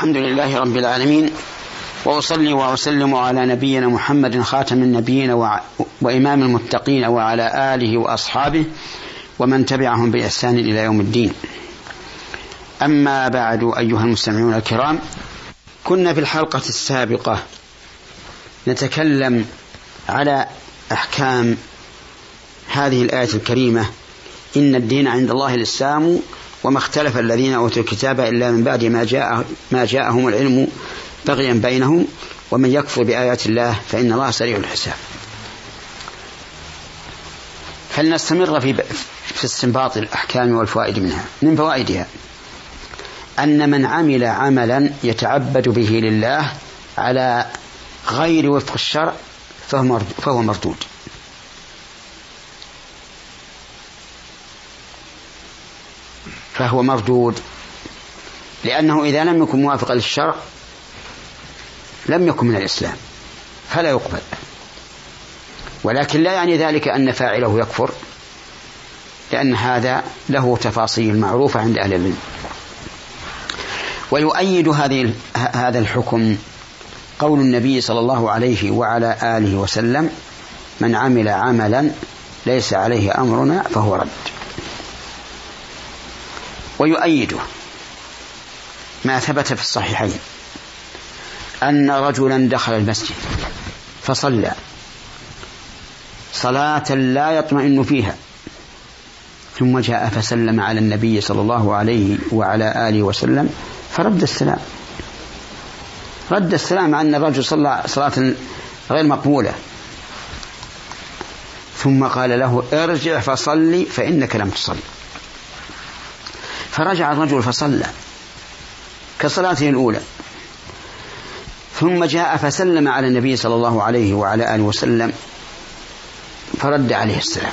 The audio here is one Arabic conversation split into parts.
الحمد لله رب العالمين وأصلي وأسلم على نبينا محمد خاتم النبيين وإمام المتقين وعلى آله وأصحابه ومن تبعهم بإحسان إلى يوم الدين. أما بعد أيها المستمعون الكرام كنا في الحلقة السابقة نتكلم على أحكام هذه الآية الكريمة إن الدين عند الله الإسلام وما اختلف الذين أوتوا الكتاب إلا من بعد ما جاء ما جاءهم العلم بغيا بينهم ومن يكفر بآيات الله فإن الله سريع الحساب. فلنستمر في في استنباط الأحكام والفوائد منها. من فوائدها أن من عمل عملا يتعبد به لله على غير وفق الشرع فهو مردود. فهو مردود. لأنه إذا لم يكن موافقا للشرع لم يكن من الإسلام فلا يقبل. ولكن لا يعني ذلك أن فاعله يكفر لأن هذا له تفاصيل معروفة عند أهل العلم. ويؤيد هذه هذا الحكم قول النبي صلى الله عليه وعلى آله وسلم من عمل عملا ليس عليه أمرنا فهو رد. ويؤيده. ما ثبت في الصحيحين. أن رجلا دخل المسجد فصلى. صلاة لا يطمئن فيها. ثم جاء فسلم على النبي صلى الله عليه وعلى آله وسلم فرد السلام. رد السلام عن الرجل صلى صلاة غير مقبولة. ثم قال له ارجع فصلي فإنك لم تصلي. فرجع الرجل فصلى كصلاته الأولى. ثم جاء فسلم على النبي صلى الله عليه وعلى آله وسلم فرد عليه السلام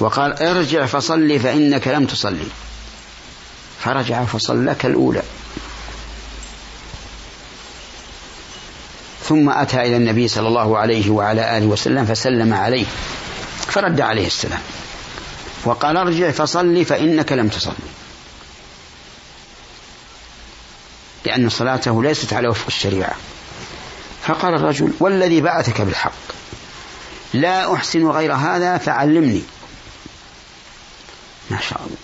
وقال ارجع فصلي فإنك لم تصلي. فرجع فصلى كالأولى ثم أتى إلى النبي صلى الله عليه وعلى آله وسلم فسلم عليه فرد عليه السلام. وقال ارجع فصلي فإنك لم تصلي. لأن صلاته ليست على وفق الشريعة. فقال الرجل والذي بعثك بالحق لا أحسن غير هذا فعلمني. ما شاء الله.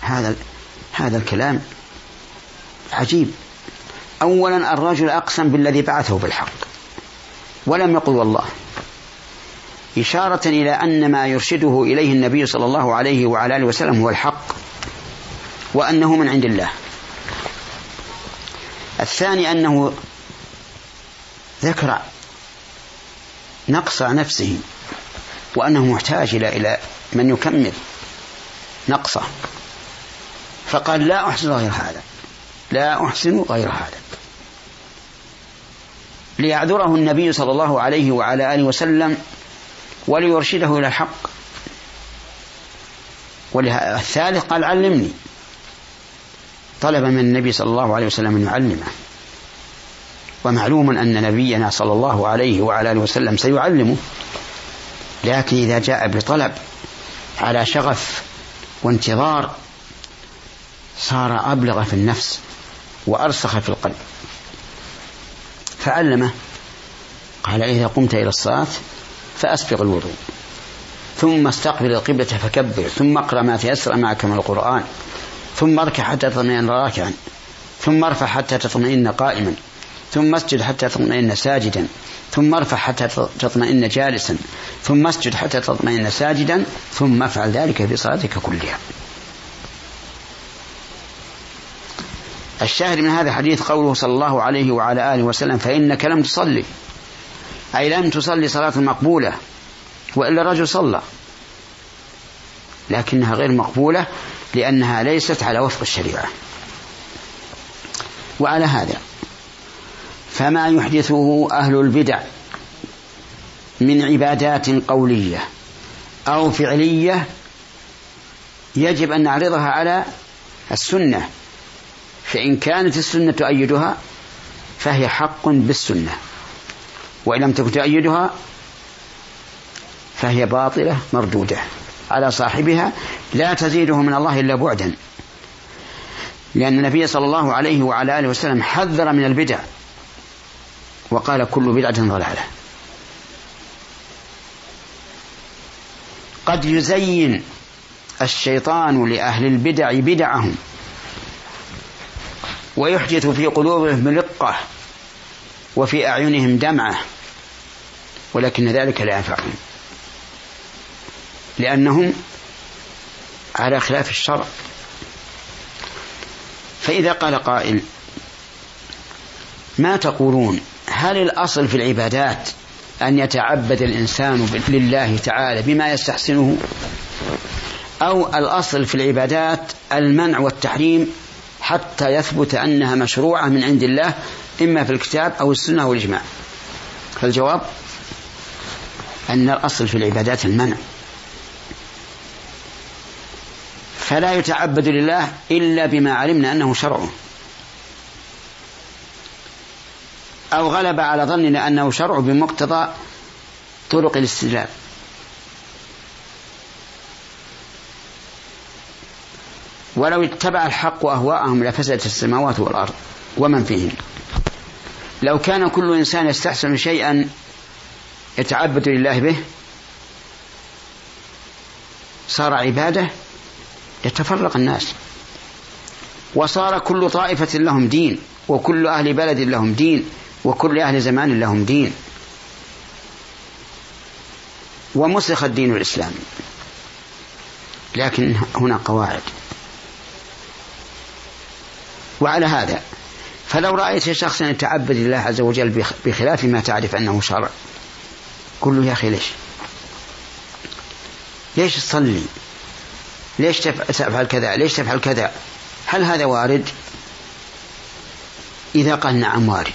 هذا هذا الكلام عجيب. أولا الرجل أقسم بالذي بعثه بالحق ولم يقل والله. إشارة إلى أن ما يرشده إليه النبي صلى الله عليه وعلى آله وسلم هو الحق وأنه من عند الله. الثاني أنه ذكر نقص نفسه وأنه محتاج إلى إلى من يكمل نقصه. فقال لا أحسن غير هذا. لا أحسن غير هذا. ليعذره النبي صلى الله عليه وعلى آله وسلم وليرشده إلى الحق. والثالث قال علمني. طلب من النبي صلى الله عليه وسلم أن يعلمه. ومعلوم أن نبينا صلى الله عليه وعلى آله وسلم سيعلمه. لكن إذا جاء بطلب على شغف وانتظار صار أبلغ في النفس وأرسخ في القلب. فعلمه. قال إذا قمت إلى الصلاة فأسبغ الوضوء. ثم استقبل القبلة فكبر ثم اقرأ ما تيسر معك من القرآن ثم اركع حتى تطمئن راكعا ثم ارفع حتى تطمئن قائما ثم اسجد حتى تطمئن ساجدا ثم ارفع حتى تطمئن جالسا ثم اسجد حتى تطمئن ساجدا ثم افعل ذلك في صلاتك كلها. الشاهد من هذا الحديث قوله صلى الله عليه وعلى آله وسلم فإنك لم تصلي. أي لم تصلي صلاة مقبولة وإلا الرجل صلى. لكنها غير مقبولة لأنها ليست على وفق الشريعة. وعلى هذا فما يحدثه أهل البدع من عبادات قولية أو فعلية يجب أن نعرضها على السنة. فإن كانت السنة تؤيدها فهي حق بالسنة. وإن لم تكن تؤيدها فهي باطلة مردودة على صاحبها لا تزيده من الله إلا بعدا. لأن النبي صلى الله عليه وعلى آله وسلم حذر من البدع وقال كل بدعة ضلالة. قد يزين الشيطان لأهل البدع بدعهم ويحدث في قلوبهم رقة وفي أعينهم دمعة ولكن ذلك لا ينفعهم لأنهم على خلاف الشرع. فإذا قال قائل ما تقولون هل الأصل في العبادات أن يتعبد الإنسان لله تعالى بما يستحسنه؟ أو الأصل في العبادات المنع والتحريم حتى يثبت أنها مشروعة من عند الله إما في الكتاب أو السنة والإجماع؟ فالجواب أن الأصل في العبادات المنع. فلا يتعبد لله إلا بما علمنا أنه شرعه. أو غلب على ظننا أنه شرع بمقتضى طرق الاستدلال. ولو اتبع الحق أهواءهم لفسدت السماوات والأرض ومن فيهن. لو كان كل إنسان يستحسن شيئا يتعبد لله به صار عبادة يتفرق الناس. وصار كل طائفة لهم دين وكل أهل بلد لهم دين وكل أهل زمان لهم دين. ومسخ الدين الإسلامي. لكن هنا قواعد. وعلى هذا فلو رأيت شخصا يتعبد الله عز وجل بخلاف ما تعرف أنه شرع قل له يا أخي ليش؟ ليش تصلي؟ ليش تفعل كذا؟ ليش تفعل كذا؟ هل هذا وارد؟ إذا قال نعم وارد.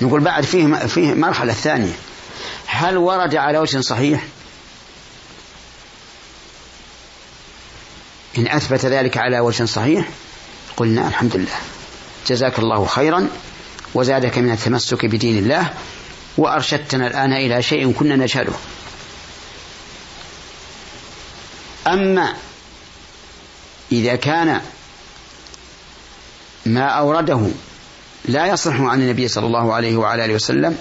نقول بعد فيه فيه مرحلة ثانية هل ورد على وجه صحيح؟ إن أثبت ذلك على وجه صحيح قلنا الحمد لله. جزاك الله خيرا وزادك من التمسك بدين الله وأرشدتنا الآن إلى شيء كنا نشهده. أما إذا كان ما أورده لا يصح عن النبي صلى الله عليه وعلى آله وسلم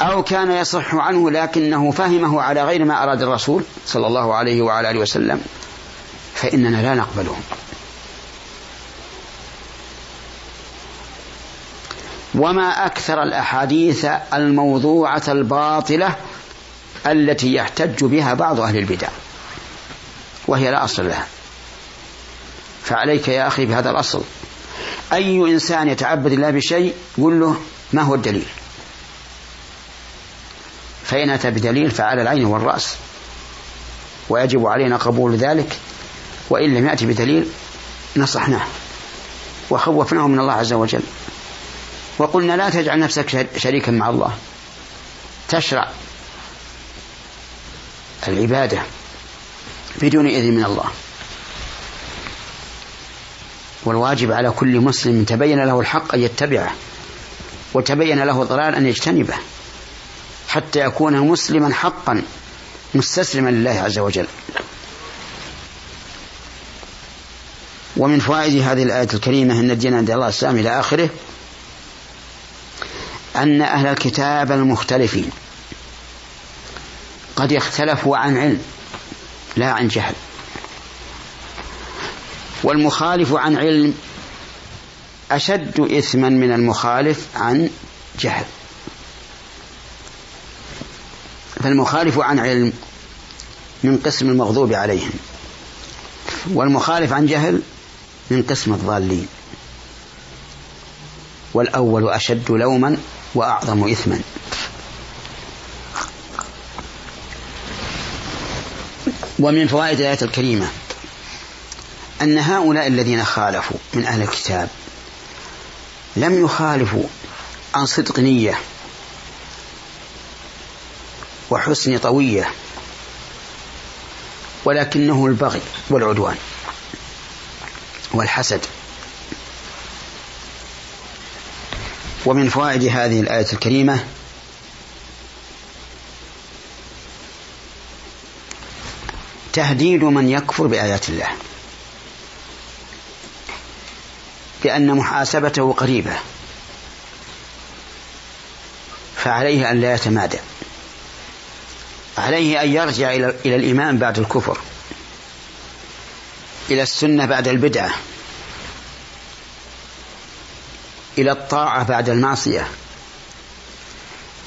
أو كان يصح عنه لكنه فهمه على غير ما أراد الرسول صلى الله عليه وعلى آله وسلم فإننا لا نقبله. وما أكثر الأحاديث الموضوعة الباطلة التي يحتج بها بعض أهل البدع وهي لا أصل لها. فعليك يا أخي بهذا الأصل. أي إنسان يتعبد الله بشيء قل له ما هو الدليل؟ فإن أتى بدليل فعلى العين والرأس. ويجب علينا قبول ذلك وإن لم يأتي بدليل نصحناه. وخوفناه من الله عز وجل. وقلنا لا تجعل نفسك شريكا مع الله. تشرع العبادة بدون إذن من الله. والواجب على كل مسلم تبين له الحق أن يتبعه وتبين له الضلال أن يجتنبه حتى يكون مسلما حقا مستسلما لله عز وجل. ومن فوائد هذه الآية الكريمة أن الدين عند الله السلام إلى آخره. أن أهل الكتاب المختلفين قد اختلفوا عن علم لا عن جهل. والمخالف عن علم أشد إثما من المخالف عن جهل. فالمخالف عن علم من قسم المغضوب عليهم والمخالف عن جهل من قسم الضالين. والأول أشد لوما وأعظم إثما. ومن فوائد الآية الكريمة أن هؤلاء الذين خالفوا من أهل الكتاب لم يخالفوا عن صدق نية وحسن طوية ولكنه البغي والعدوان والحسد. ومن فوائد هذه الآية الكريمة تهديد من يكفر بآيات الله. بأن محاسبته قريبة. فعليه أن لا يتمادى. عليه أن يرجع إلى إلى الإيمان بعد الكفر. إلى السنة بعد البدعة. إلى الطاعة بعد المعصية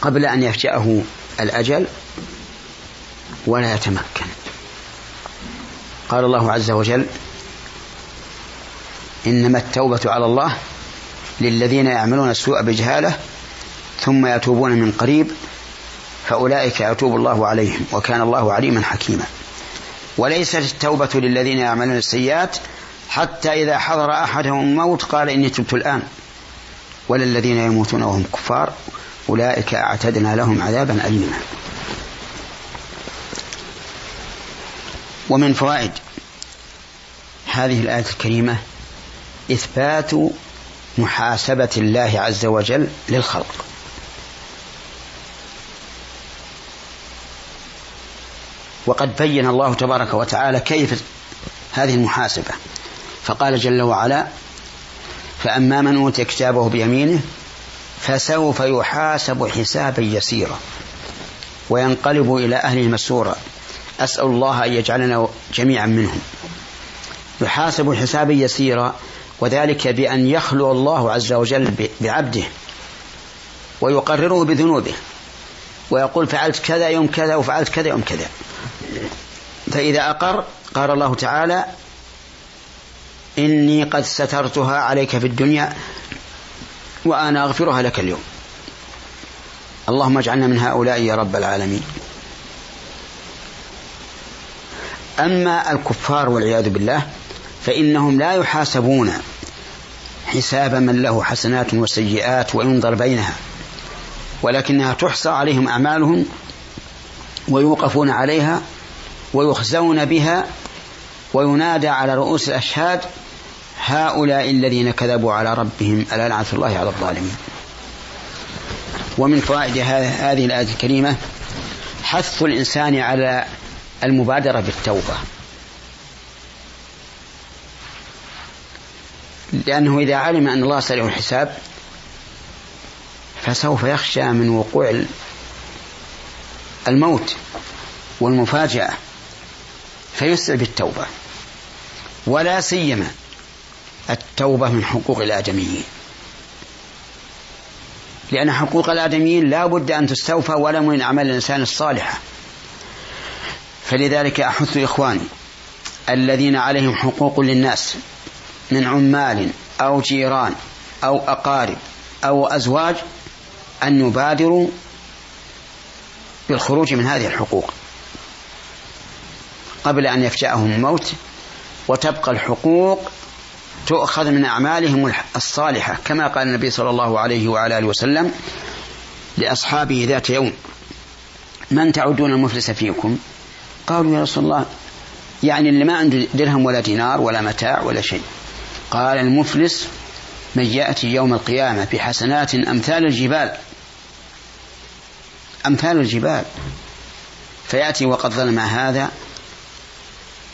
قبل أن يفجأه الأجل ولا يتمكن. قال الله عز وجل إنما التوبة على الله للذين يعملون السوء بجهالة ثم يتوبون من قريب فأولئك يتوب الله عليهم وكان الله عليما حكيما. وليست التوبة للذين يعملون السيئات حتى إذا حضر أحدهم الموت قال إني تبت الآن. ولا الذين يموتون وهم كفار أولئك أعتدنا لهم عذابا أليما. ومن فوائد هذه الآية الكريمة إثبات محاسبة الله عز وجل للخلق. وقد بين الله تبارك وتعالى كيف هذه المحاسبة. فقال جل وعلا فأما من أوتي كتابه بيمينه فسوف يحاسب حسابا يسيرا وينقلب إلى أهله مسرورا أسأل الله أن يجعلنا جميعا منهم. يحاسب حسابا يسيرا وذلك بأن يخلو الله عز وجل بعبده ويقرره بذنوبه ويقول فعلت كذا يوم كذا وفعلت كذا يوم كذا. فإذا أقر قال الله تعالى إني قد سترتها عليك في الدنيا وأنا أغفرها لك اليوم. اللهم اجعلنا من هؤلاء يا رب العالمين. أما الكفار والعياذ بالله فإنهم لا يحاسبون حساب من له حسنات وسيئات وينظر بينها ولكنها تحصى عليهم أعمالهم ويوقفون عليها ويخزون بها وينادى على رؤوس الأشهاد هؤلاء الذين كذبوا على ربهم ألا لعنة الله على الظالمين. ومن فوائد هذه الآية الكريمة حث الإنسان على المبادرة بالتوبة. لأنه إذا علم أن الله سريع الحساب فسوف يخشى من وقوع الموت والمفاجأة فيسرع بالتوبة. ولا سيما التوبة من حقوق الآدميين. لأن حقوق الآدميين لا بد أن تستوفى ولا من أعمال الإنسان الصالحة فلذلك أحث إخواني الذين عليهم حقوق للناس من عمال أو جيران أو أقارب أو أزواج أن يبادروا بالخروج من هذه الحقوق. قبل أن يفجأهم الموت وتبقى الحقوق تؤخذ من أعمالهم الصالحة كما قال النبي صلى الله عليه وعلى آله وسلم لأصحابه ذات يوم. من تعدون المفلس فيكم؟ قالوا يا رسول الله يعني اللي ما عنده درهم ولا دينار ولا متاع ولا شيء. قال المفلس من يأتي يوم القيامة بحسنات أمثال الجبال. أمثال الجبال. فيأتي وقد ظلم هذا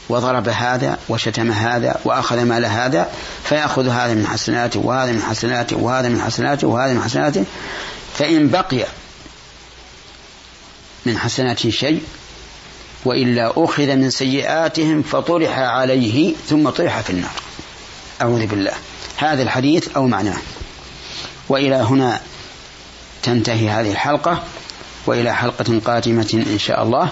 وضرب هذا وشتم هذا وأخذ مال هذا فيأخذ هذا من حسناته وهذا من حسناته وهذا من حسناته وهذا من حسناته. فإن بقي من حسناته شيء وإلا أخذ من سيئاتهم فطرح عليه ثم طرح في النار. أعوذ بالله. هذا الحديث أو معناه. وإلى هنا تنتهي هذه الحلقة. وإلى حلقة قادمة إن شاء الله.